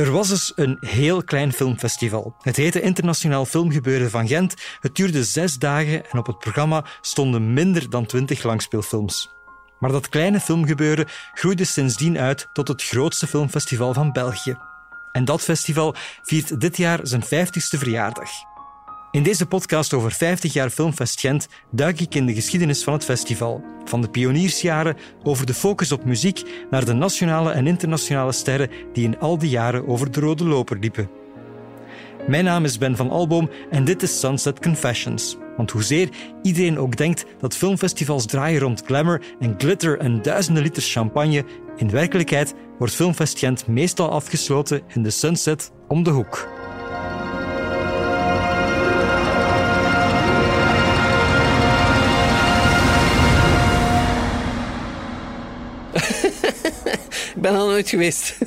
Er was dus een heel klein filmfestival. Het heette Internationaal Filmgebeuren van Gent. Het duurde zes dagen en op het programma stonden minder dan twintig langspeelfilms. Maar dat kleine filmgebeuren groeide sindsdien uit tot het grootste filmfestival van België. En dat festival viert dit jaar zijn 50ste verjaardag. In deze podcast over 50 jaar Filmfest Gent duik ik in de geschiedenis van het festival. Van de pioniersjaren over de focus op muziek naar de nationale en internationale sterren die in al die jaren over de rode loper liepen. Mijn naam is Ben van Alboom en dit is Sunset Confessions. Want hoezeer iedereen ook denkt dat filmfestivals draaien rond glamour en glitter en duizenden liters champagne, in werkelijkheid wordt Filmfest Gent meestal afgesloten in de Sunset om de hoek. Ben al nooit geweest.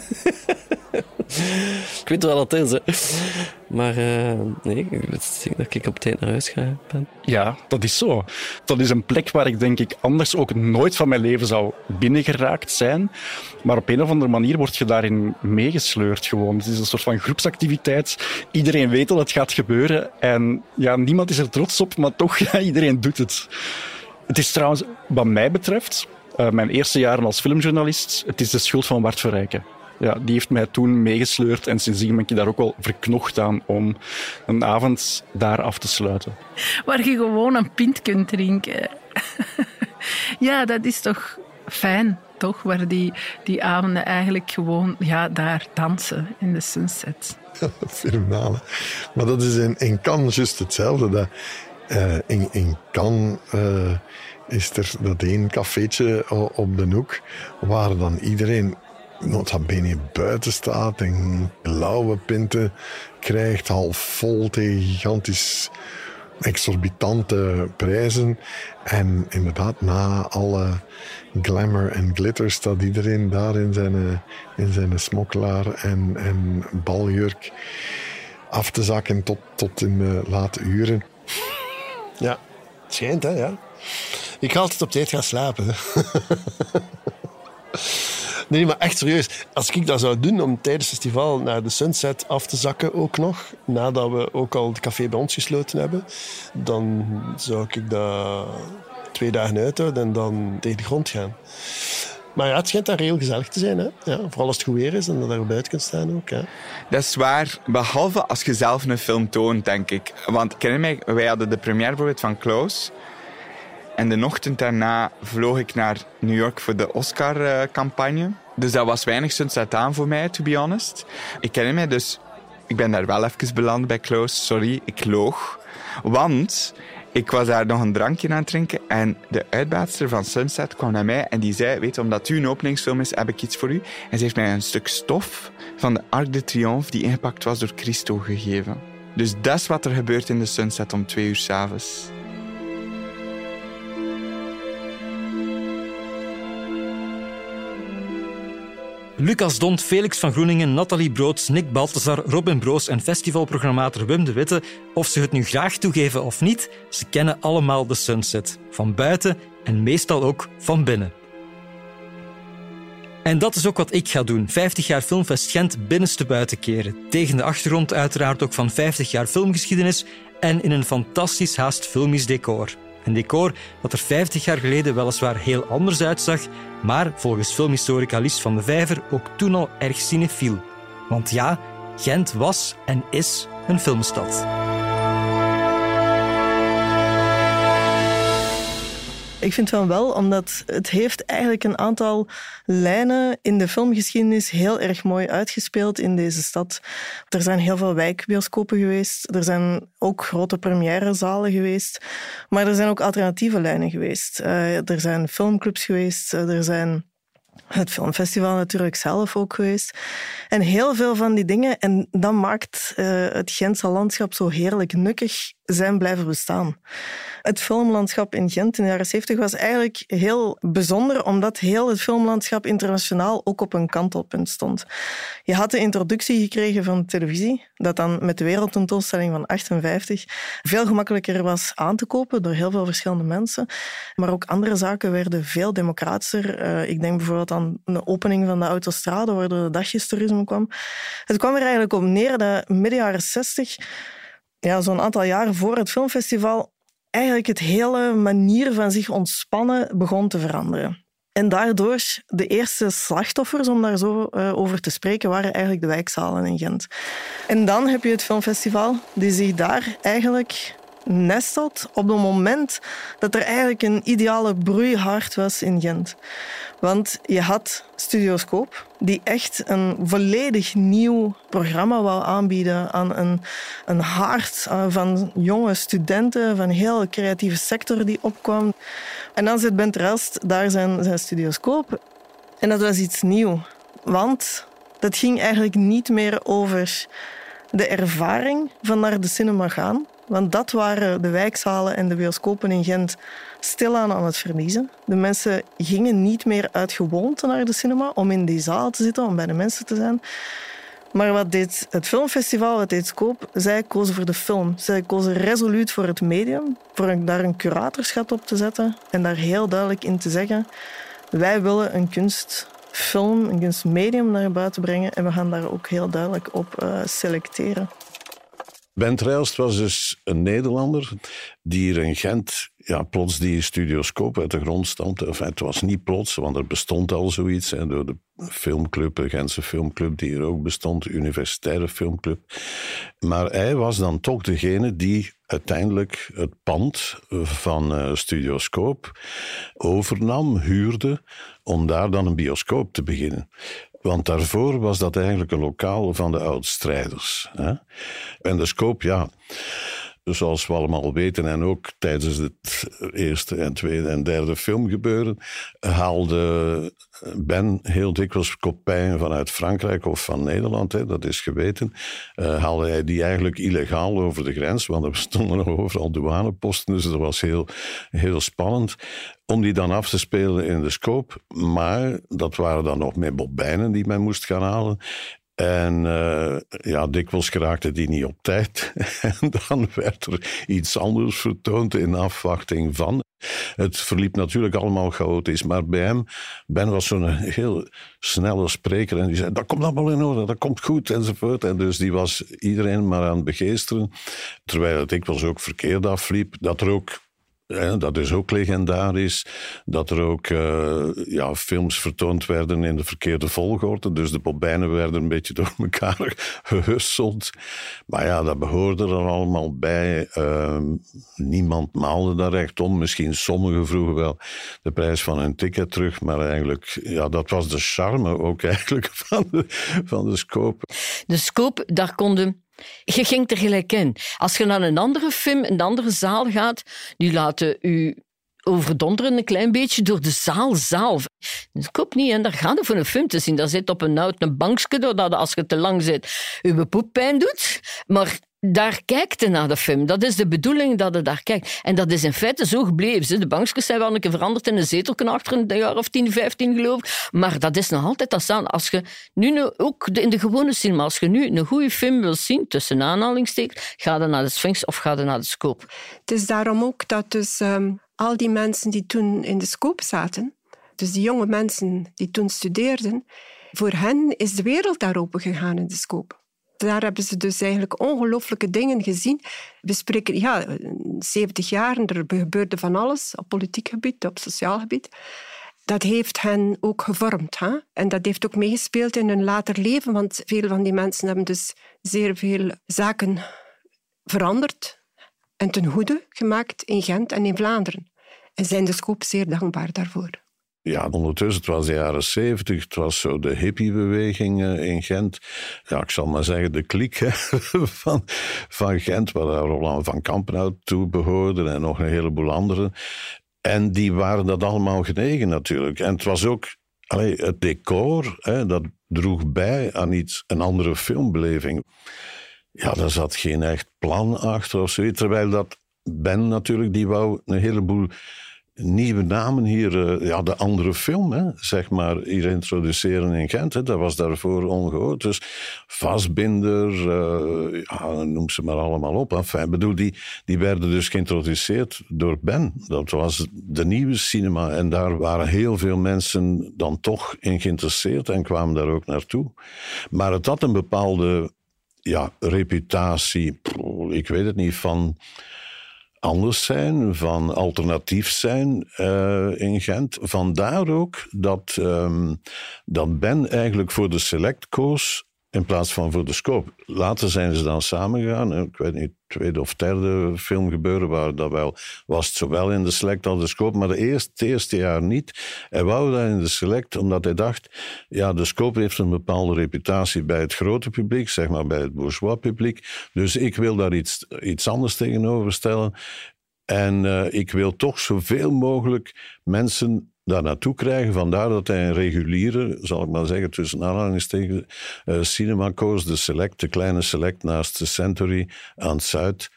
ik weet wel wat het is. Maar uh, nee, ik denk dat ik op tijd naar huis ga. Ben. Ja, dat is zo. Dat is een plek waar ik denk ik anders ook nooit van mijn leven zou binnengeraakt zijn. Maar op een of andere manier word je daarin meegesleurd gewoon. Het is een soort van groepsactiviteit. Iedereen weet dat het gaat gebeuren. En ja, niemand is er trots op, maar toch, ja, iedereen doet het. Het is trouwens, wat mij betreft, uh, mijn eerste jaren als filmjournalist, het is de schuld van Bart Verrijken. Ja, die heeft mij toen meegesleurd en sindsdien ben ik daar ook wel verknocht aan om een avond daar af te sluiten. Waar je gewoon een pint kunt drinken. ja, dat is toch fijn, toch? Waar die, die avonden eigenlijk gewoon ja, daar dansen in de sunset. Fenomenale. Maar dat is in, in Cannes juist hetzelfde. Dat, uh, in, in Cannes... Uh, is er dat één cafeetje op de hoek waar dan iedereen nota bene buiten staat en blauwe pinten krijgt, half vol tegen gigantisch exorbitante prijzen. En inderdaad, na alle glamour en glitter staat iedereen daar in zijn, in zijn smokkelaar en, en baljurk af te zakken tot, tot in de late uren. Ja, schijnt hè, ja. Ik ga altijd op tijd gaan slapen. Nee, maar echt serieus. Als ik dat zou doen om tijdens het festival naar de Sunset af te zakken ook nog, nadat we ook al het café bij ons gesloten hebben, dan zou ik dat twee dagen uithouden en dan tegen de grond gaan. Maar ja, het schijnt daar heel gezellig te zijn. Hè? Ja, vooral als het goed weer is en dat je buiten kunt staan ook. Hè? Dat is waar, behalve als je zelf een film toont, denk ik. Want ken je mij, wij hadden de première bijvoorbeeld van Close. En de ochtend daarna vloog ik naar New York voor de Oscar-campagne. Dus dat was weinig sunset aan voor mij, to be honest. Ik ken mij, dus ik ben daar wel even beland bij Close. Sorry, ik loog. Want ik was daar nog een drankje aan het drinken en de uitbaatster van Sunset kwam naar mij en die zei, weet omdat u een openingsfilm is, heb ik iets voor u. En ze heeft mij een stuk stof van de Arc de Triomphe die ingepakt was door Christo gegeven. Dus dat is wat er gebeurt in de Sunset om twee uur s'avonds. Lucas Dont, Felix van Groeningen, Nathalie Broods, Nick Balthazar, Robin Broos en festivalprogrammator Wim de Witte, of ze het nu graag toegeven of niet, ze kennen allemaal de Sunset. Van buiten en meestal ook van binnen. En dat is ook wat ik ga doen. 50 jaar Filmfest Gent binnenste buiten keren. Tegen de achtergrond uiteraard ook van 50 jaar filmgeschiedenis en in een fantastisch haast filmisch decor. Een decor dat er 50 jaar geleden weliswaar heel anders uitzag, maar volgens filmhistorica Lies van de Vijver ook toen al erg cinefiel. Want ja, Gent was en is een filmstad. Ik vind van wel, omdat het heeft eigenlijk een aantal lijnen in de filmgeschiedenis heel erg mooi uitgespeeld in deze stad. Er zijn heel veel wijkbioscopen geweest, er zijn ook grote premièrezalen geweest, maar er zijn ook alternatieve lijnen geweest. Uh, er zijn filmclubs geweest, uh, er zijn het filmfestival natuurlijk zelf ook geweest. En heel veel van die dingen. En dat maakt uh, het Gentse landschap zo heerlijk nukkig zijn blijven bestaan. Het filmlandschap in Gent in de jaren 70 was eigenlijk heel bijzonder, omdat heel het filmlandschap internationaal ook op een kantelpunt stond. Je had de introductie gekregen van televisie, dat dan met de wereldtentoonstelling van 58 veel gemakkelijker was aan te kopen door heel veel verschillende mensen. Maar ook andere zaken werden veel democratischer. Uh, ik denk bijvoorbeeld wat dan een opening van de autostrade, waardoor de dagjestoerisme kwam. Het kwam er eigenlijk op neer dat midden jaren 60, ja, zo'n aantal jaren voor het filmfestival, eigenlijk het hele manier van zich ontspannen begon te veranderen. En daardoor, de eerste slachtoffers, om daar zo uh, over te spreken, waren eigenlijk de wijkzalen in Gent. En dan heb je het filmfestival, die zich daar eigenlijk nestelt op het moment dat er eigenlijk een ideale broeihard was in Gent. Want je had Studioscoop, die echt een volledig nieuw programma wou aanbieden aan een, een hart eh, van jonge studenten, van heel creatieve sector die opkwam. En dan zit Bent Rest daar zijn, zijn Studioscoop. En dat was iets nieuw. Want dat ging eigenlijk niet meer over de ervaring van naar de cinema gaan. Want dat waren de wijkzalen en de bioscopen in Gent stilaan aan het verliezen. De mensen gingen niet meer uit gewoonte naar de cinema om in die zaal te zitten, om bij de mensen te zijn. Maar wat deed het filmfestival, wat deed Scope? Zij kozen voor de film. Zij kozen resoluut voor het medium, voor daar een curatorschap op te zetten en daar heel duidelijk in te zeggen: wij willen een kunstfilm, een kunstmedium naar buiten brengen en we gaan daar ook heel duidelijk op uh, selecteren. Bent Rijlst was dus een Nederlander die hier in Gent ja, plots die studioscoop uit de grond stampte. Het was niet plots, want er bestond al zoiets door de filmclub, de Gentse filmclub, die hier ook bestond, de universitaire filmclub. Maar hij was dan toch degene die uiteindelijk het pand van uh, Studioscoop overnam, huurde, om daar dan een bioscoop te beginnen. Want daarvoor was dat eigenlijk een lokaal van de oudstrijders. En de scope, ja, zoals we allemaal weten, en ook tijdens het eerste en tweede en derde filmgebeuren, haalde Ben heel dikwijls kopijnen vanuit Frankrijk of van Nederland, hè, dat is geweten. Uh, haalde hij die eigenlijk illegaal over de grens, want er stonden nog overal douaneposten, dus dat was heel, heel spannend om die dan af te spelen in de scope. Maar dat waren dan nog met bobijnen die men moest gaan halen. En uh, ja, dikwijls geraakte die niet op tijd. en dan werd er iets anders vertoond in afwachting van. Het verliep natuurlijk allemaal chaotisch, maar bij hem, Ben was zo'n heel snelle spreker en die zei, dat komt allemaal in orde, dat komt goed, enzovoort. En dus die was iedereen maar aan het begeesteren, terwijl het dikwijls ook verkeerd afliep, dat er ook dat is ook legendarisch. Dat er ook uh, ja, films vertoond werden in de verkeerde volgorde. Dus de bobijnen werden een beetje door elkaar gehusseld. Maar ja, dat behoorde er allemaal bij. Uh, niemand maalde daar recht om. Misschien sommigen vroegen wel de prijs van hun ticket terug. Maar eigenlijk, ja, dat was de charme ook eigenlijk van de, van de scope. De scope, daar konden je ging er gelijk in. Als je naar een andere film, een andere zaal gaat, die laten u overdonderen een klein beetje door de zaal zelf. Dat klopt niet, en daar gaan we voor een film te zien. Daar zit op een oud een bankje, doordat als je te lang zit, je poep pijn doet. Maar daar kijkt naar de film. Dat is de bedoeling dat je daar kijkt. En dat is in feite zo gebleven. De bankjes zijn wel een keer veranderd in een zetelken achter een jaar of 10, 15 geloof ik. Maar dat is nog altijd dat staan. Als je nu ook in de gewone cinema, als je nu een goede film wil zien, tussen aanhalingstekens, ga dan naar de Sphinx of ga dan naar de Scope. Het is daarom ook dat dus um, al die mensen die toen in de Scope zaten, dus die jonge mensen die toen studeerden, voor hen is de wereld daar open gegaan in de Scope daar hebben ze dus eigenlijk ongelooflijke dingen gezien. We spreken, ja, 70 jaar, er gebeurde van alles op politiek gebied, op sociaal gebied. Dat heeft hen ook gevormd. Hè? En dat heeft ook meegespeeld in hun later leven, want veel van die mensen hebben dus zeer veel zaken veranderd en ten goede gemaakt in Gent en in Vlaanderen. En zijn dus ook zeer dankbaar daarvoor. Ja, ondertussen, het was de jaren zeventig, het was zo de hippiebeweging uh, in Gent. Ja, ik zal maar zeggen, de kliek van, van Gent, waar Roland van Kampenhout toe behoorde en nog een heleboel anderen. En die waren dat allemaal genegen natuurlijk. En het was ook allee, het decor, hè, dat droeg bij aan iets, een andere filmbeleving. Ja, daar zat geen echt plan achter of zoiets. Terwijl dat Ben natuurlijk, die wou een heleboel nieuwe namen hier, eh, ja, de andere film, hè, zeg maar, hier introduceren in Gent. Hè. Dat was daarvoor ongehoord. Dus Vastbinder, uh, ja, noem ze maar allemaal op. Enfin, bedoel, die, die werden dus geïntroduceerd door Ben. Dat was de nieuwe cinema. En daar waren heel veel mensen dan toch in geïnteresseerd en kwamen daar ook naartoe. Maar het had een bepaalde ja, reputatie, ik weet het niet, van anders zijn, van alternatief zijn uh, in Gent. Vandaar ook dat, um, dat Ben eigenlijk voor de Select koos in plaats van voor de scope. Later zijn ze dan samengegaan. Ik weet niet, tweede of derde film gebeuren waar dat wel was het zowel in de select als de scope, maar de eerste, het eerste jaar niet. Hij wou dat in de select omdat hij dacht, ja, de scope heeft een bepaalde reputatie bij het grote publiek, zeg maar bij het bourgeois publiek. Dus ik wil daar iets, iets anders tegenover stellen. En uh, ik wil toch zoveel mogelijk mensen daar naartoe krijgen. Vandaar dat hij een reguliere, zal ik maar zeggen, tussen aanhalingstekens, uh, cinema koos, de Select, de kleine Select naast de Century aan het Zuid.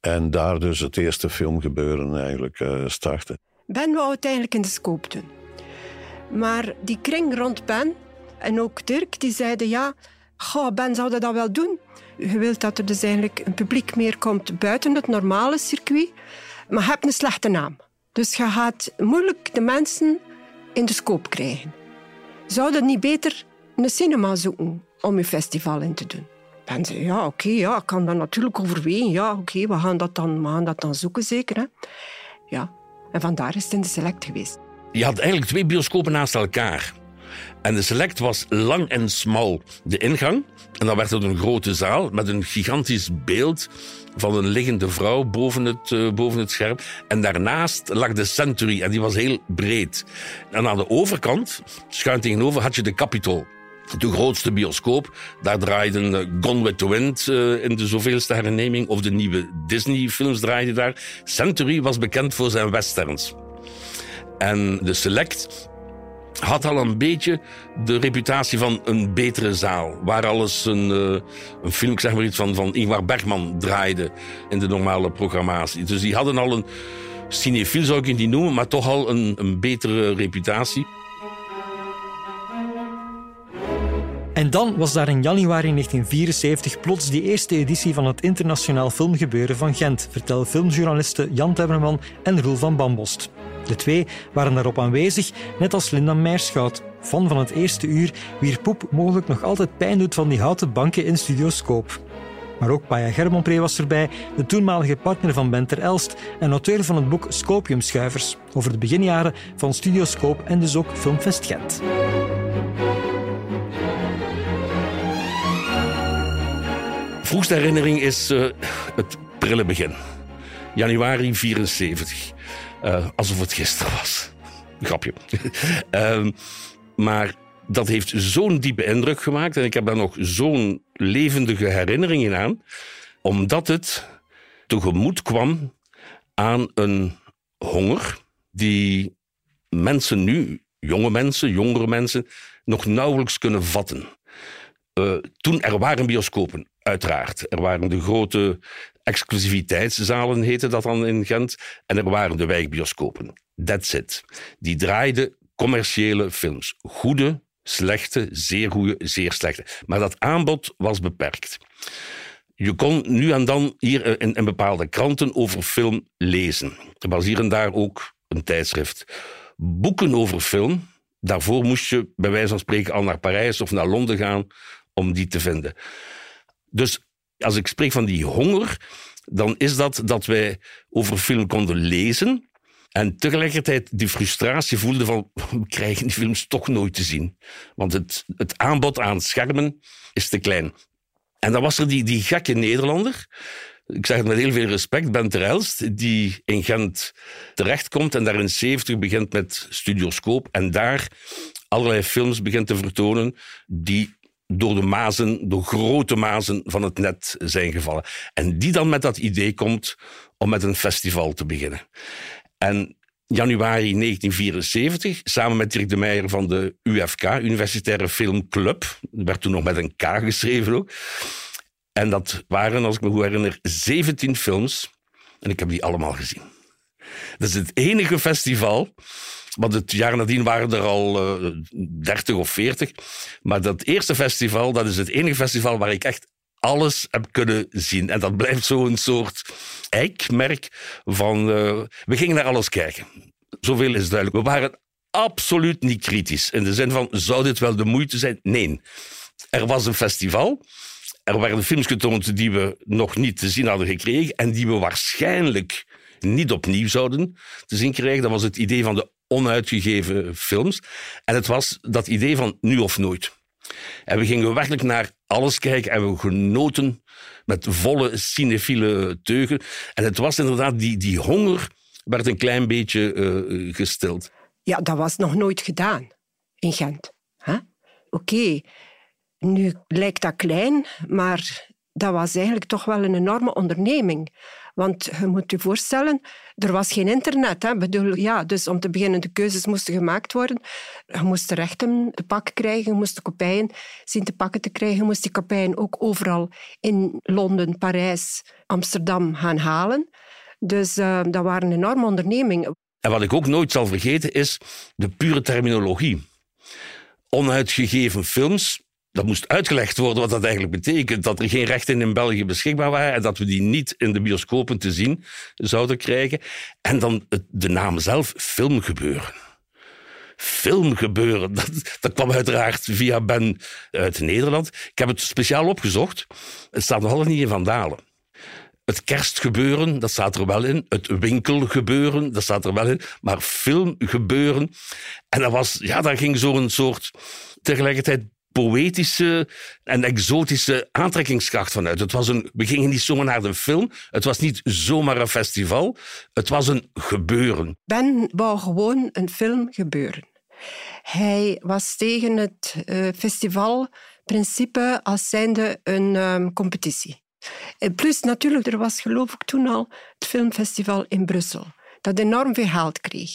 En daar dus het eerste filmgebeuren eigenlijk uh, starten. Ben wou het eigenlijk in de scope doen. Maar die kring rond Ben en ook Dirk, die zeiden ja, Ben zou dat wel doen. Je wilt dat er dus eigenlijk een publiek meer komt buiten het normale circuit, maar je hebt een slechte naam. Dus je gaat moeilijk de mensen in de scope krijgen. Zou je niet beter een cinema zoeken om je festival in te doen? Ben zei, ja, oké, ja, ik kan dat natuurlijk overwegen. Ja, oké, we, gaan dat dan, we gaan dat dan zoeken, zeker. Hè? Ja, en vandaar is het in de Select geweest. Je had eigenlijk twee bioscopen naast elkaar. En de Select was lang en smal de ingang. En dan werd het een grote zaal met een gigantisch beeld van een liggende vrouw boven het, uh, boven het scherm. En daarnaast lag de Century en die was heel breed. En aan de overkant, schuin tegenover, had je de Capitol. De grootste bioscoop. Daar draaiden uh, Gone with the Wind uh, in de zoveelste herneming. Of de nieuwe Disney-films draaiden daar. Century was bekend voor zijn westerns. En de Select had al een beetje de reputatie van een betere zaal. Waar alles een, uh, een film, zeg maar iets van, van Ingmar Bergman draaide in de normale programmatie. Dus die hadden al een cinefiel, zou ik het niet noemen, maar toch al een, een betere reputatie. En dan was daar in januari 1974 plots die eerste editie van het Internationaal Filmgebeuren van Gent, vertellen filmjournalisten Jan Temmerman en Roel van Bambost. De twee waren daarop aanwezig, net als Linda Meerschout, fan van het eerste uur, wier poep mogelijk nog altijd pijn doet van die houten banken in Studioscoop. Maar ook Paya Germonpree was erbij, de toenmalige partner van Benter Elst en auteur van het boek Scopiumschuivers over de beginjaren van Studioscoop en dus ook Filmfest Gent. Vroegste herinnering is uh, het prille begin. Januari 74. Uh, alsof het gisteren was. Grapje. uh, maar dat heeft zo'n diepe indruk gemaakt. En ik heb daar nog zo'n levendige herinneringen aan. Omdat het tegemoet kwam aan een honger die mensen nu, jonge mensen, jongere mensen, nog nauwelijks kunnen vatten. Uh, toen er waren bioscopen, uiteraard. Er waren de grote exclusiviteitszalen, heette dat dan in Gent. En er waren de wijkbioscopen. That's it. Die draaiden commerciële films. Goede, slechte, zeer goede, zeer slechte. Maar dat aanbod was beperkt. Je kon nu en dan hier in, in bepaalde kranten over film lezen. Er was hier en daar ook een tijdschrift. Boeken over film, daarvoor moest je bij wijze van spreken al naar Parijs of naar Londen gaan om die te vinden. Dus als ik spreek van die honger, dan is dat dat wij over film konden lezen en tegelijkertijd die frustratie voelden van we krijgen die films toch nooit te zien. Want het, het aanbod aan schermen is te klein. En dan was er die, die gekke Nederlander, ik zeg het met heel veel respect, Ben Terelst, die in Gent terechtkomt en daar in 70 begint met Studioscoop en daar allerlei films begint te vertonen die door de mazen, de grote mazen van het net zijn gevallen. En die dan met dat idee komt om met een festival te beginnen. En januari 1974, samen met Dirk de Meijer van de UFK, Universitaire Filmclub, werd toen nog met een K geschreven ook. En dat waren, als ik me goed herinner, 17 films. En ik heb die allemaal gezien. Dat is het enige festival. Want het jaar nadien waren er al uh, 30 of 40. Maar dat eerste festival, dat is het enige festival waar ik echt alles heb kunnen zien. En dat blijft zo'n soort eikmerk van... Uh, we gingen naar alles kijken. Zoveel is duidelijk. We waren absoluut niet kritisch. In de zin van, zou dit wel de moeite zijn? Nee. Er was een festival. Er werden films getoond die we nog niet te zien hadden gekregen en die we waarschijnlijk niet opnieuw zouden te zien krijgen. Dat was het idee van de onuitgegeven films. En het was dat idee van nu of nooit. En we gingen werkelijk naar alles kijken en we genoten met volle cinefiele teugen. En het was inderdaad, die, die honger werd een klein beetje uh, gestild. Ja, dat was nog nooit gedaan in Gent. Oké, nu lijkt dat klein, maar dat was eigenlijk toch wel een enorme onderneming. Want je moet je voorstellen, er was geen internet. Hè? Bedoel, ja, dus om te beginnen, de keuzes moesten gemaakt worden. Je moest de rechten te pakken krijgen, je moest de kopieën zien te pakken te krijgen. Je moest die kopieën ook overal in Londen, Parijs, Amsterdam gaan halen. Dus uh, dat waren enorme onderneming. En wat ik ook nooit zal vergeten is de pure terminologie. Onuitgegeven films dat moest uitgelegd worden wat dat eigenlijk betekent. Dat er geen rechten in België beschikbaar waren en dat we die niet in de bioscopen te zien zouden krijgen. En dan de naam zelf, filmgebeuren. Filmgebeuren, dat, dat kwam uiteraard via Ben uit Nederland. Ik heb het speciaal opgezocht. Het staat nog altijd niet in Vandalen. Het kerstgebeuren, dat staat er wel in. Het winkelgebeuren, dat staat er wel in. Maar filmgebeuren. En dat was, ja, daar ging zo'n soort tegelijkertijd poëtische en exotische aantrekkingskracht vanuit. Het was een, we gingen niet zomaar naar de film. Het was niet zomaar een festival. Het was een gebeuren. Ben wou gewoon een film gebeuren. Hij was tegen het uh, festivalprincipe als zijnde een um, competitie. Plus natuurlijk, er was geloof ik toen al het filmfestival in Brussel. Dat enorm veel geld kreeg.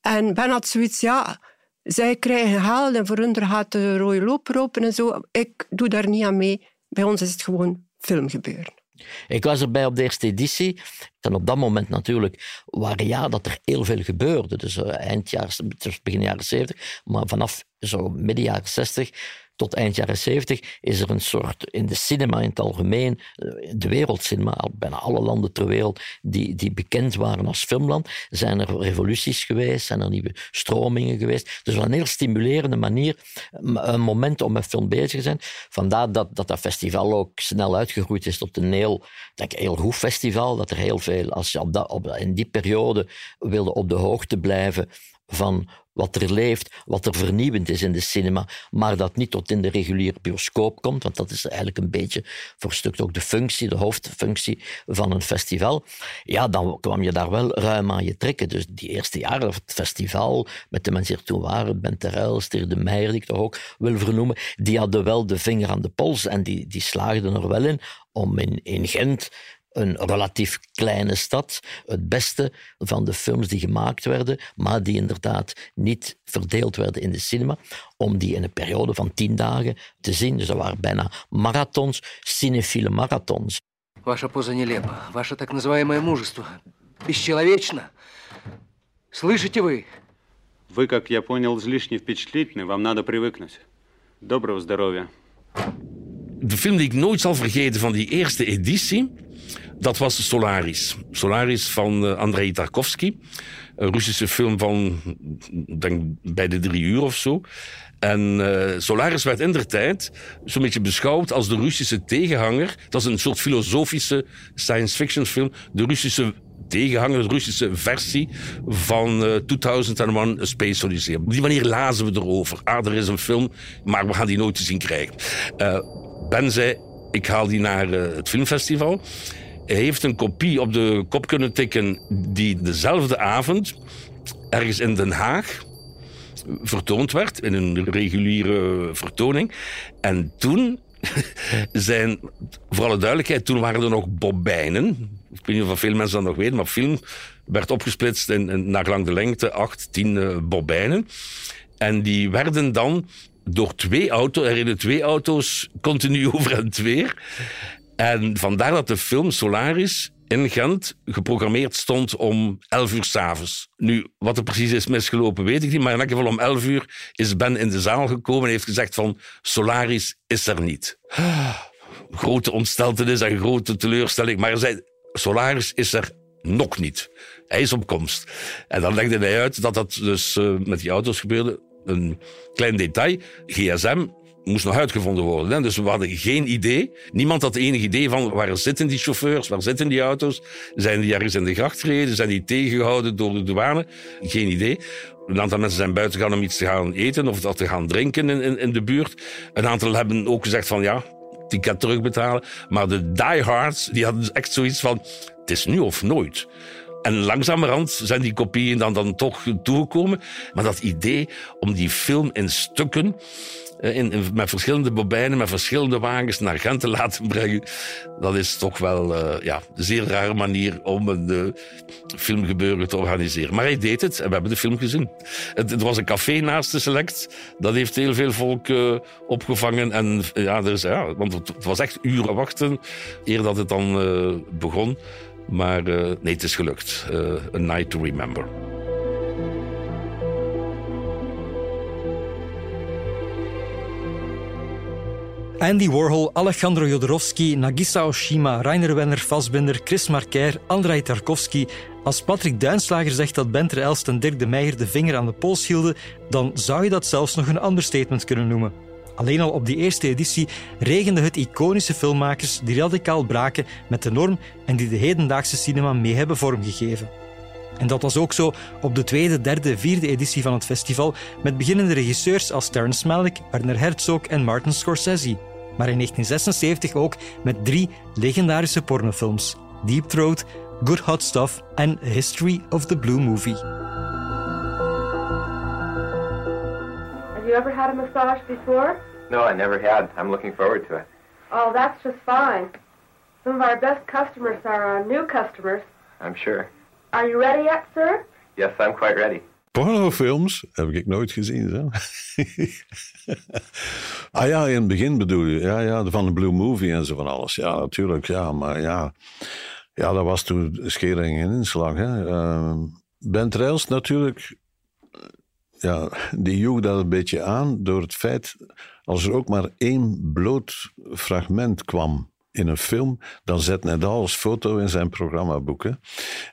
En Ben had zoiets, ja, zij krijgen geld en voor hun gaat de rode loper open en zo. Ik doe daar niet aan mee. Bij ons is het gewoon filmgebeuren. Ik was erbij op de eerste editie. En op dat moment natuurlijk waren ja dat er heel veel gebeurde. Dus uh, eind jaren, begin jaren 70, maar vanaf zo midden jaren 60 tot eind jaren 70 is er een soort, in de cinema in het algemeen, eh, de wereldcinema, bijna alle landen ter wereld die, die bekend waren als filmland, zijn er revoluties geweest, zijn er nieuwe stromingen geweest. Dus een heel stimulerende manier, een moment om met film bezig te zijn. Vandaar dat dat, dat festival ook snel uitgegroeid is tot een heel, denk, heel goed festival, dat er heel veel, als je op dat, op, in die periode wilde op de hoogte blijven van wat er leeft, wat er vernieuwend is in de cinema, maar dat niet tot in de reguliere bioscoop komt, want dat is eigenlijk een beetje voor een stuk ook de functie, de hoofdfunctie van een festival. Ja, dan kwam je daar wel ruim aan je trekken. Dus die eerste jaren het festival, met de mensen die er toen waren, Ben Terrel, Stier de Meijer, die ik toch ook wil vernoemen, die hadden wel de vinger aan de pols en die, die slaagden er wel in om in, in Gent een relatief kleine stad. Het beste van de films die gemaakt werden, maar die inderdaad niet verdeeld werden in de cinema, om die in een periode van tien dagen te zien. Dus dat waren bijna marathons, cinefiele marathons. Ваша поза нелепа. Ваше так называемое мужество бесчеловечно. Слышите вы? Вы, как я понял, излишне впечатлительны. Вам надо привыкнуть. Доброго здоровья. De film die ik nooit zal vergeten van die eerste editie dat was Solaris. Solaris van uh, Andrei Tarkovsky. Een Russische film van, denk bij de drie uur of zo. En uh, Solaris werd in der tijd zo'n beetje beschouwd als de Russische tegenhanger. Dat is een soort filosofische science fiction film. De Russische tegenhanger, de Russische versie van uh, 2001 A Space Odyssey. Op die manier lazen we erover. Ah, er is een film, maar we gaan die nooit te zien krijgen. Uh, ben zei, ik haal die naar het filmfestival. Heeft een kopie op de kop kunnen tikken die dezelfde avond ergens in Den Haag vertoond werd, in een reguliere vertoning. En toen zijn, voor alle duidelijkheid, toen waren er nog bobijnen. Ik weet niet of veel mensen dat nog weten, maar film werd opgesplitst in, naar lang de lengte, acht, tien uh. En die werden dan door twee auto's, er reden twee auto's continu over en weer. En vandaar dat de film Solaris in Gent geprogrammeerd stond om 11 uur s'avonds. Nu, wat er precies is misgelopen, weet ik niet. Maar in elk geval om 11 uur is Ben in de zaal gekomen en heeft gezegd van Solaris is er niet. Grote ontsteltenis en grote teleurstelling. Maar hij zei, Solaris is er nog niet. Hij is op komst. En dan legde hij uit dat dat dus uh, met die auto's gebeurde. Een klein detail. GSM moest nog uitgevonden worden. Hè? Dus we hadden geen idee. Niemand had enig idee van waar zitten die chauffeurs, waar zitten die auto's. Zijn die ergens in de gracht gereden? Zijn die tegengehouden door de douane? Geen idee. Een aantal mensen zijn buiten gegaan om iets te gaan eten of dat te gaan drinken in, in, in de buurt. Een aantal hebben ook gezegd van ja, ticket terugbetalen. Maar de diehards, die hadden echt zoiets van, het is nu of nooit. En langzamerhand zijn die kopieën dan, dan toch toegekomen. Maar dat idee om die film in stukken eh, in, met verschillende bobijnen, met verschillende wagens naar Gent te laten brengen. Dat is toch wel uh, ja, een zeer rare manier om een uh, filmgebeuren te organiseren. Maar hij deed het en we hebben de film gezien. Het, was een café naast de Select. Dat heeft heel veel volk opgevangen. En ja, er ja, want het, was echt uren wachten eer dat het dan begon. Maar nee, het is gelukt. A Night to Remember. Andy Warhol, Alejandro Jodorowsky, Nagisa Oshima, Rainer Wenner Fassbinder, Chris Marker, Andrei Tarkovsky. Als Patrick Duinslager zegt dat Benter Elst en Dirk de Meijer de vinger aan de pols hielden, dan zou je dat zelfs nog een understatement kunnen noemen. Alleen al op die eerste editie regende het iconische filmmakers die radicaal braken met de norm en die de hedendaagse cinema mee hebben vormgegeven. En dat was ook zo op de tweede, derde, vierde editie van het festival met beginnende regisseurs als Terrence Malick, Werner Herzog en Martin Scorsese. Maar in 1976 ook met drie legendarische pornofilms: Deep Throat, Good Hot Stuff en History of the Blue Movie. Ever had a massage before? No, I never had. I'm looking forward to it. Oh, that's just fine. Some of our best customers are our new customers. I'm sure. Are you ready yet, sir? Yes, I'm quite ready. Pornofilms heb ik nooit gezien. Zo. ah ja, in het begin bedoel je. Ja, ja, van de Blue Movie en zo van alles. Ja, natuurlijk. Ja, maar ja, ja dat was toen schering en inslag. Hè. Uh, ben Trails natuurlijk. Ja, die joeg dat een beetje aan door het feit. als er ook maar één bloot fragment kwam in een film, dan zet Nedal als foto in zijn programmaboeken.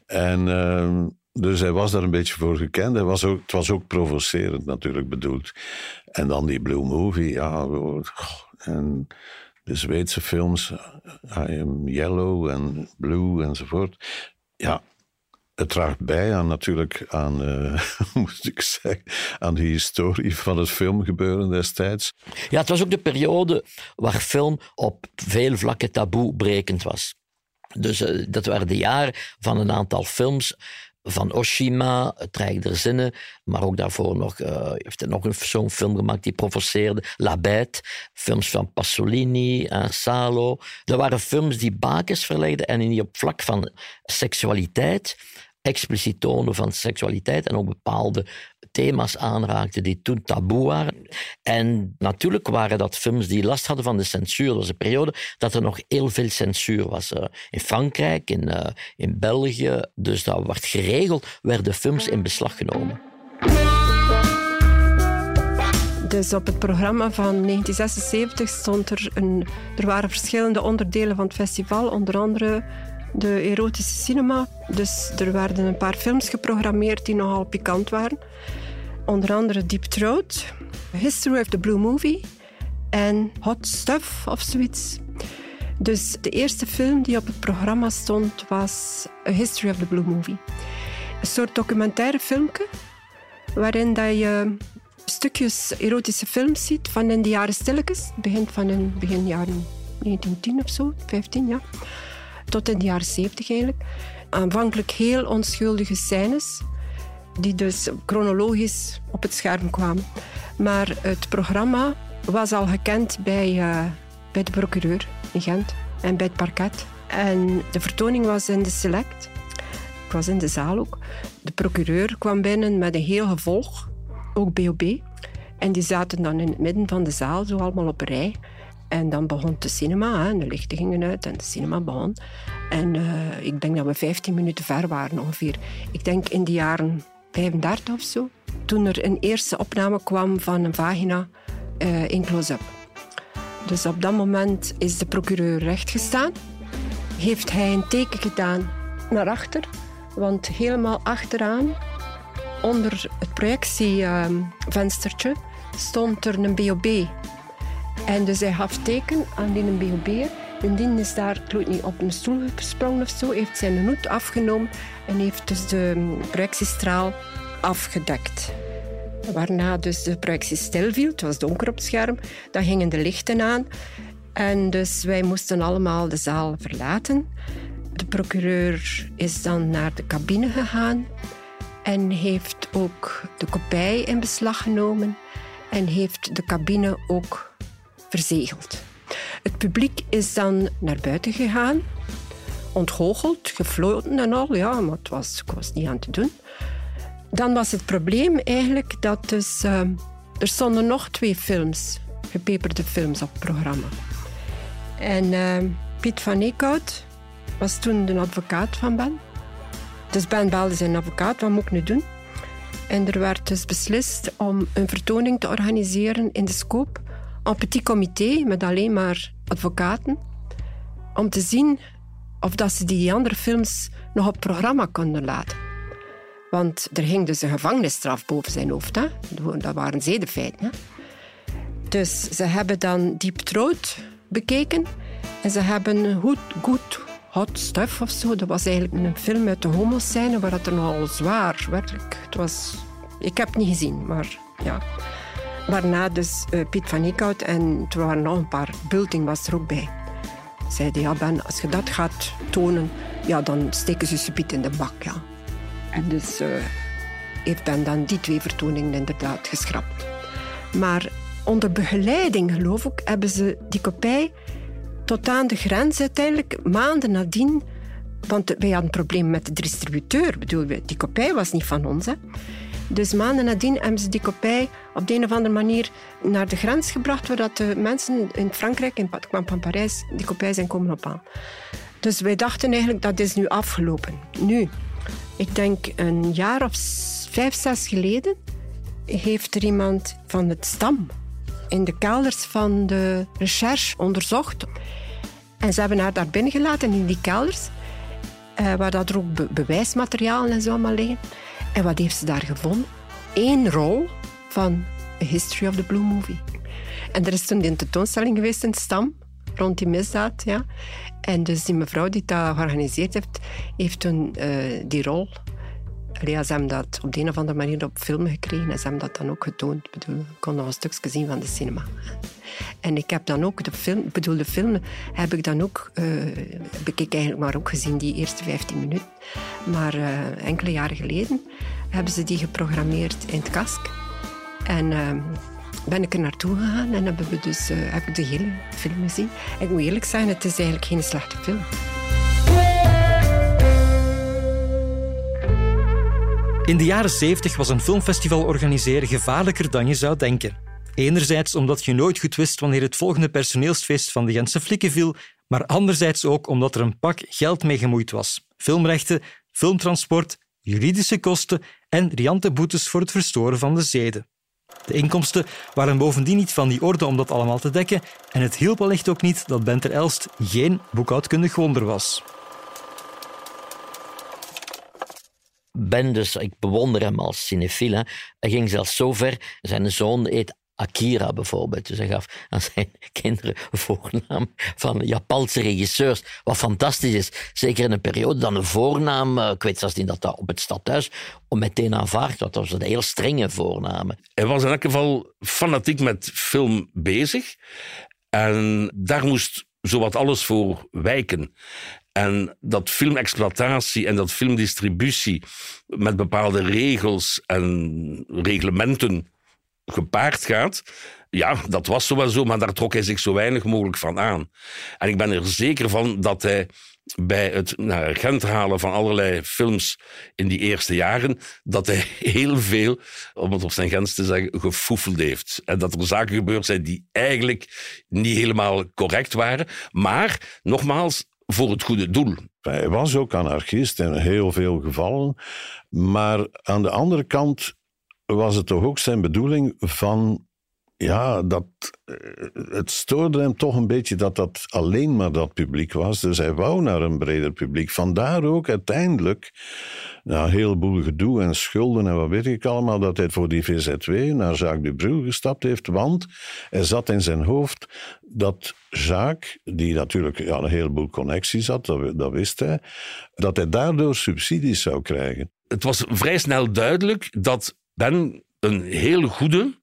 En uh, dus hij was daar een beetje voor gekend. Hij was ook, het was ook provocerend natuurlijk bedoeld. En dan die Blue Movie, ja. En de Zweedse films, I Am Yellow en Blue enzovoort. Ja, het draagt bij aan natuurlijk aan, uh, moet ik zeggen, aan de historie van het filmgebeuren destijds. Ja, het was ook de periode waar film op veel vlakken taboe brekend was. Dus uh, dat waren de jaren van een aantal films van Oshima, Het der Zinnen, maar ook daarvoor nog, uh, heeft hij nog zo'n film gemaakt die provoceerde, La Bête, films van Pasolini en Salo. Dat waren films die bakens verlegden en die op vlak van seksualiteit expliciet tonen van seksualiteit en ook bepaalde thema's aanraakten die toen taboe waren. En natuurlijk waren dat films die last hadden van de censuur. Er was periode dat er nog heel veel censuur was. Uh, in Frankrijk, in, uh, in België. Dus dat werd geregeld, werden films in beslag genomen. Dus op het programma van 1976 stond er een... Er waren verschillende onderdelen van het festival, onder andere de erotische cinema. Dus er werden een paar films geprogrammeerd die nogal pikant waren. Onder andere Deep Throat, History of the Blue Movie en Hot Stuff of zoiets. Dus de eerste film die op het programma stond was A History of the Blue Movie. Een soort documentaire filmpje waarin dat je stukjes erotische films ziet van in de jaren stilletjes. Begin van in begin jaren 1910 of zo, 15 jaar tot in de jaren 70 eigenlijk. Aanvankelijk heel onschuldige scènes, die dus chronologisch op het scherm kwamen. Maar het programma was al gekend bij, uh, bij de procureur in Gent en bij het parket. En de vertoning was in de Select. Ik was in de zaal ook. De procureur kwam binnen met een heel gevolg, ook BOB. En die zaten dan in het midden van de zaal, zo allemaal op rij. En dan begon de cinema, hè, de lichten gingen uit en de cinema begon. En eh, ik denk dat we 15 minuten ver waren ongeveer. Ik denk in de jaren 35 of zo. Toen er een eerste opname kwam van een vagina uh, in close-up. Dus op dat moment is de procureur rechtgestaan. Heeft hij een teken gedaan naar achter. Want helemaal achteraan, onder het projectievenstertje, stond er een BOB. En dus hij gaf teken aan die BOB. Indien is daar, ik niet, op een stoel gesprongen of zo, heeft zijn hoed afgenomen en heeft dus de projectiestraal afgedekt. Waarna dus de projectie stil viel, het was donker op het scherm, dan gingen de lichten aan. En dus wij moesten allemaal de zaal verlaten. De procureur is dan naar de cabine gegaan en heeft ook de kopij in beslag genomen en heeft de cabine ook verzegeld. Het publiek is dan naar buiten gegaan, ontgoocheld, gefloten en al, ja, maar het was, was niet aan te doen. Dan was het probleem eigenlijk dat dus, uh, er stonden nog twee films, gepeperde films op het programma. En uh, Piet van Eekhout was toen de advocaat van Ben. Dus Ben belde zijn advocaat, wat moet ik nu doen? En er werd dus beslist om een vertoning te organiseren in de scope. Een petit comité met alleen maar advocaten. Om te zien of dat ze die andere films nog op programma konden laten. Want er hing dus een gevangenisstraf boven zijn hoofd. Hè? Dat waren zedenfeiten. Hè? Dus ze hebben dan Deep Throat bekeken. En ze hebben Good, good Hot Stuff of zo. Dat was eigenlijk een film uit de homoscène waar het er nogal zwaar, werkelijk. Het was... Ik heb het niet gezien, maar ja. Waarna dus uh, Piet van Eekhout en er waren nog een paar. Bulting was er ook bij. Zeiden, ja Ben, als je dat gaat tonen, ja, dan steken ze Piet in de bak, ja. En dus uh, heeft Ben dan die twee vertoningen inderdaad geschrapt. Maar onder begeleiding, geloof ik, hebben ze die kopij tot aan de grens uiteindelijk, maanden nadien. Want wij hadden een probleem met de distributeur. bedoel, die kopij was niet van ons. Hè. Dus maanden nadien hebben ze die kopij op de een of andere manier naar de grens gebracht, waar de mensen in Frankrijk, in van Parijs, die kopij zijn komen op aan. Dus wij dachten eigenlijk dat is nu afgelopen. Nu, ik denk een jaar of vijf, zes geleden, heeft er iemand van het stam in de kelders van de recherche onderzocht. En ze hebben haar daar binnen gelaten in die kelders, eh, waar dat er ook bewijsmateriaal en zo allemaal liggen. En wat heeft ze daar gevonden? Eén rol van A History of the Blue Movie. En er is toen een tentoonstelling geweest in Stam, rond die misdaad. Ja. En dus die mevrouw die dat georganiseerd heeft, heeft toen uh, die rol ja, ze hebben dat op de een of andere manier op film gekregen en ze hebben dat dan ook getoond. Ik bedoel, kon nog een stukje zien van de cinema. En ik heb dan ook de film, bedoel, de film heb ik dan ook, uh, heb ik eigenlijk maar ook gezien, die eerste 15 minuten. Maar uh, enkele jaren geleden hebben ze die geprogrammeerd in het Kask. En uh, ben ik er naartoe gegaan en hebben we dus, heb ik de hele film gezien. En ik moet eerlijk zeggen, het is eigenlijk geen slechte film. In de jaren 70 was een filmfestival organiseren gevaarlijker dan je zou denken. Enerzijds omdat je nooit goed wist wanneer het volgende personeelsfeest van de Gentse flikken viel, maar anderzijds ook omdat er een pak geld mee gemoeid was. Filmrechten, filmtransport, juridische kosten en riante boetes voor het verstoren van de zeden. De inkomsten waren bovendien niet van die orde om dat allemaal te dekken en het hielp wellicht ook niet dat Benter Elst geen boekhoudkundig wonder was. Ben dus, ik bewonder hem als cinefiel. Hij ging zelfs zo ver, zijn zoon eet Akira bijvoorbeeld. Dus hij gaf aan zijn kinderen voornaam van Japanse regisseurs. Wat fantastisch is. Zeker in een periode dan een voornaam, eh, ik weet zelfs niet dat dat op het stadhuis meteen aanvaard Dat was een heel strenge voornamen. Hij was in elk geval fanatiek met film bezig. En daar moest zowat alles voor wijken. En dat filmexploitatie en dat filmdistributie met bepaalde regels en reglementen gepaard gaat, ja, dat was zo zo, maar daar trok hij zich zo weinig mogelijk van aan. En ik ben er zeker van dat hij bij het naar Gent halen van allerlei films in die eerste jaren, dat hij heel veel, om het op zijn Gens te zeggen, gefoefeld heeft. En dat er zaken gebeurd zijn die eigenlijk niet helemaal correct waren. Maar, nogmaals, voor het goede doel. Hij was ook anarchist in heel veel gevallen. Maar aan de andere kant was het toch ook zijn bedoeling van ja, dat, eh, het stoorde hem toch een beetje dat dat alleen maar dat publiek was. Dus hij wou naar een breder publiek. Vandaar ook uiteindelijk, na een heleboel gedoe en schulden en wat weet ik allemaal, dat hij voor die VZW naar Jacques Dubrul gestapt heeft. Want er zat in zijn hoofd dat Jacques, die natuurlijk ja, een heleboel connecties had, dat, dat wist hij, dat hij daardoor subsidies zou krijgen. Het was vrij snel duidelijk dat Ben een heel goede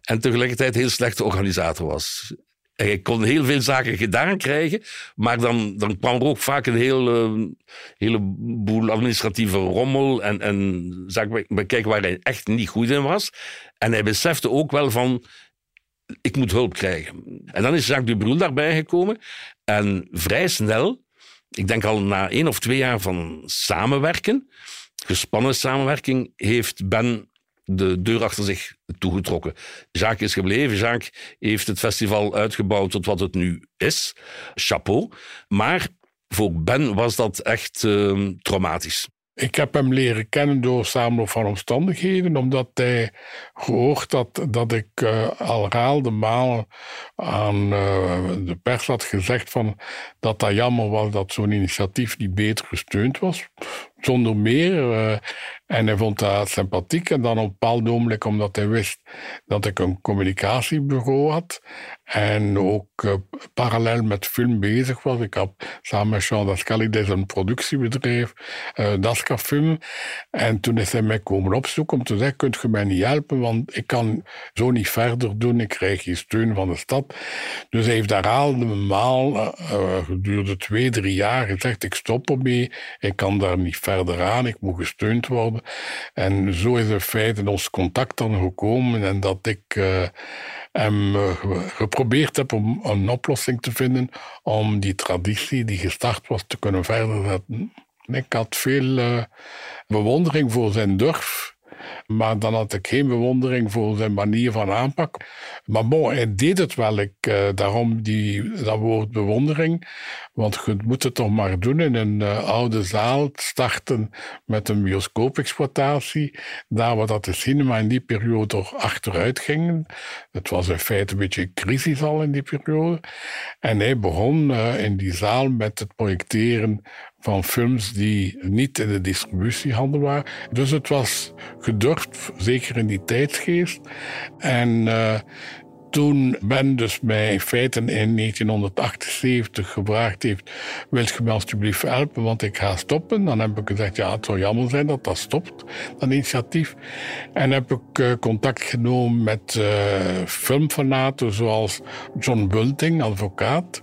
en tegelijkertijd heel slechte organisator was. Hij kon heel veel zaken gedaan krijgen, maar dan, dan kwam er ook vaak een heel, uh, heleboel administratieve rommel en, en zaken bekijken waar hij echt niet goed in was. En hij besefte ook wel van, ik moet hulp krijgen. En dan is Jacques Dubrul daarbij gekomen en vrij snel, ik denk al na één of twee jaar van samenwerken, gespannen samenwerking, heeft Ben de deur achter zich toegetrokken. Jacques is gebleven. Jacques heeft het festival uitgebouwd tot wat het nu is. Chapeau. Maar voor Ben was dat echt uh, traumatisch. Ik heb hem leren kennen door samenloop van omstandigheden, omdat hij gehoord had dat ik uh, al herhaalde malen aan uh, de pers had gezegd van dat dat jammer was dat zo'n initiatief niet beter gesteund was. Zonder meer. Uh, en hij vond dat sympathiek. En dan op een bepaald ogenblik, omdat hij wist dat ik een communicatiebureau had. En ook uh, parallel met film bezig was. Ik had samen met Jean Dascalides een productiebedrijf, uh, Daska Film. En toen is hij mij komen opzoeken om te zeggen, kunt je mij niet helpen? Want ik kan zo niet verder doen. Ik krijg geen steun van de stad. Dus hij heeft daar al maal gedurende twee, drie jaar gezegd, ik stop ermee. Ik kan daar niet verder aan. Ik moet gesteund worden. En zo is in feite ons contact dan gekomen en dat ik uh, hem uh, geprobeerd heb om een oplossing te vinden om die traditie die gestart was te kunnen verder. Ik had veel uh, bewondering voor zijn durf. Maar dan had ik geen bewondering voor zijn manier van aanpak. Maar bon, hij deed het wel. Ik, uh, daarom die, dat woord bewondering. Want je moet het toch maar doen in een uh, oude zaal. Starten met een bioscoopexploitatie. Daar waar dat de cinema in die periode toch achteruit ging. Het was in feite een beetje crisis al in die periode. En hij begon uh, in die zaal met het projecteren van films die niet in de distributiehandel waren. Dus het was gedurfd, zeker in die tijdsgeest. En uh, toen Ben dus mij in feite in 1978 gevraagd heeft, wilt je me alsjeblieft helpen, want ik ga stoppen. Dan heb ik gezegd, ja, het zou jammer zijn dat dat stopt, dat initiatief. En heb ik uh, contact genomen met uh, filmfanaten zoals John Bunting, advocaat,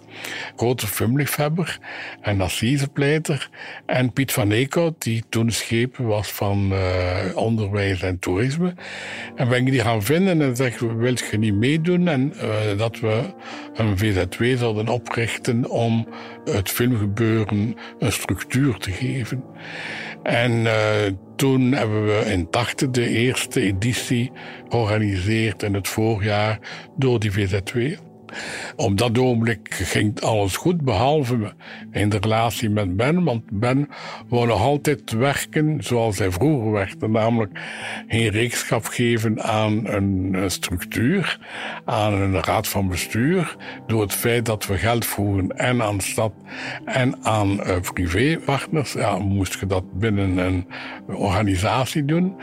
grote filmliefhebber en assisepleiter. En Piet van Eekhout, die toen schepen was van uh, onderwijs en toerisme. En ben ik die gaan vinden en zeg, wilt je niet meedoen? En uh, dat we een VZW zouden oprichten om het filmgebeuren een structuur te geven. En uh, toen hebben we in 80 de eerste editie georganiseerd in het voorjaar door die VZW. Op dat ogenblik ging alles goed, behalve in de relatie met Ben. Want Ben wou nog altijd werken zoals hij vroeger werkte. Namelijk geen reekschap geven aan een structuur, aan een raad van bestuur. Door het feit dat we geld voeren en aan stad en aan uh, privépartners. Ja, moest je dat binnen een organisatie doen.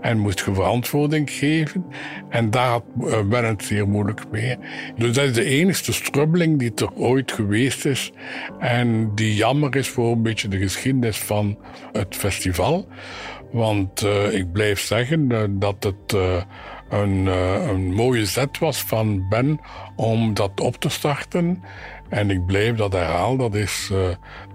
En moest je verantwoording geven. En daar had uh, Ben het zeer moeilijk mee. Dus de enige strubbeling die er ooit geweest is. En die jammer is voor een beetje de geschiedenis van het festival. Want uh, ik blijf zeggen uh, dat het uh, een, een, mooie zet was van Ben om dat op te starten. En ik blijf dat herhalen. Dat is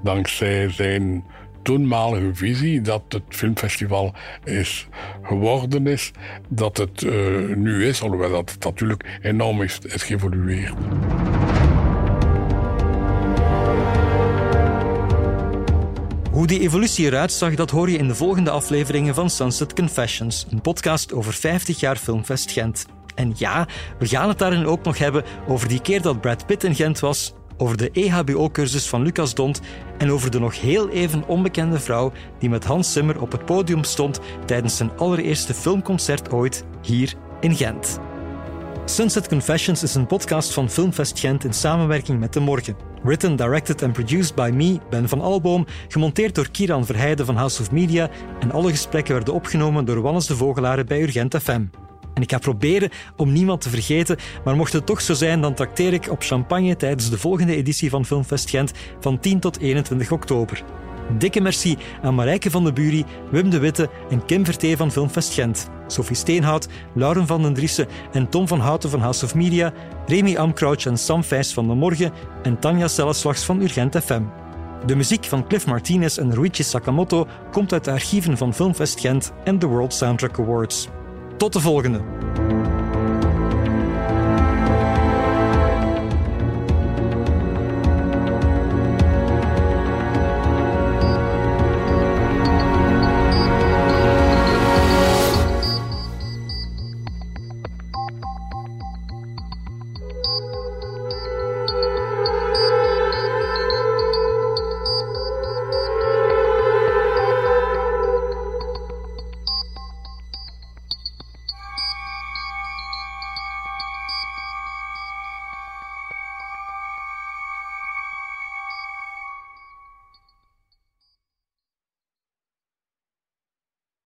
dankzij zijn toenmalige visie dat het filmfestival is geworden is, dat het uh, nu is, alhoewel dat het natuurlijk enorm is, is geëvolueerd. Hoe die evolutie eruit zag, dat hoor je in de volgende afleveringen van Sunset Confessions, een podcast over 50 jaar Filmfest Gent. En ja, we gaan het daarin ook nog hebben over die keer dat Brad Pitt in Gent was, over de EHBO-cursus van Lucas Dont en over de nog heel even onbekende vrouw die met Hans Zimmer op het podium stond tijdens zijn allereerste filmconcert ooit hier in Gent. Sunset Confessions is een podcast van Filmfest Gent in samenwerking met De Morgen. Written, directed and produced by me, Ben van Alboom, gemonteerd door Kieran Verheijden van House of Media en alle gesprekken werden opgenomen door Wannes de Vogelaren bij Urgent FM. En ik ga proberen om niemand te vergeten, maar mocht het toch zo zijn, dan trakteer ik op champagne tijdens de volgende editie van Filmfest Gent van 10 tot 21 oktober. Dikke merci aan Marijke van de Bury, Wim de Witte en Kim Vertee van Filmfest Gent, Sophie Steenhout, Lauren van den Driessen en Tom van Houten van House of Media, Remy Amcrouch en Sam Vijs van de Morgen en Tanja Selleslags van Urgent FM. De muziek van Cliff Martinez en Ruichi Sakamoto komt uit de archieven van Filmfest Gent en de World Soundtrack Awards. Tot de volgende.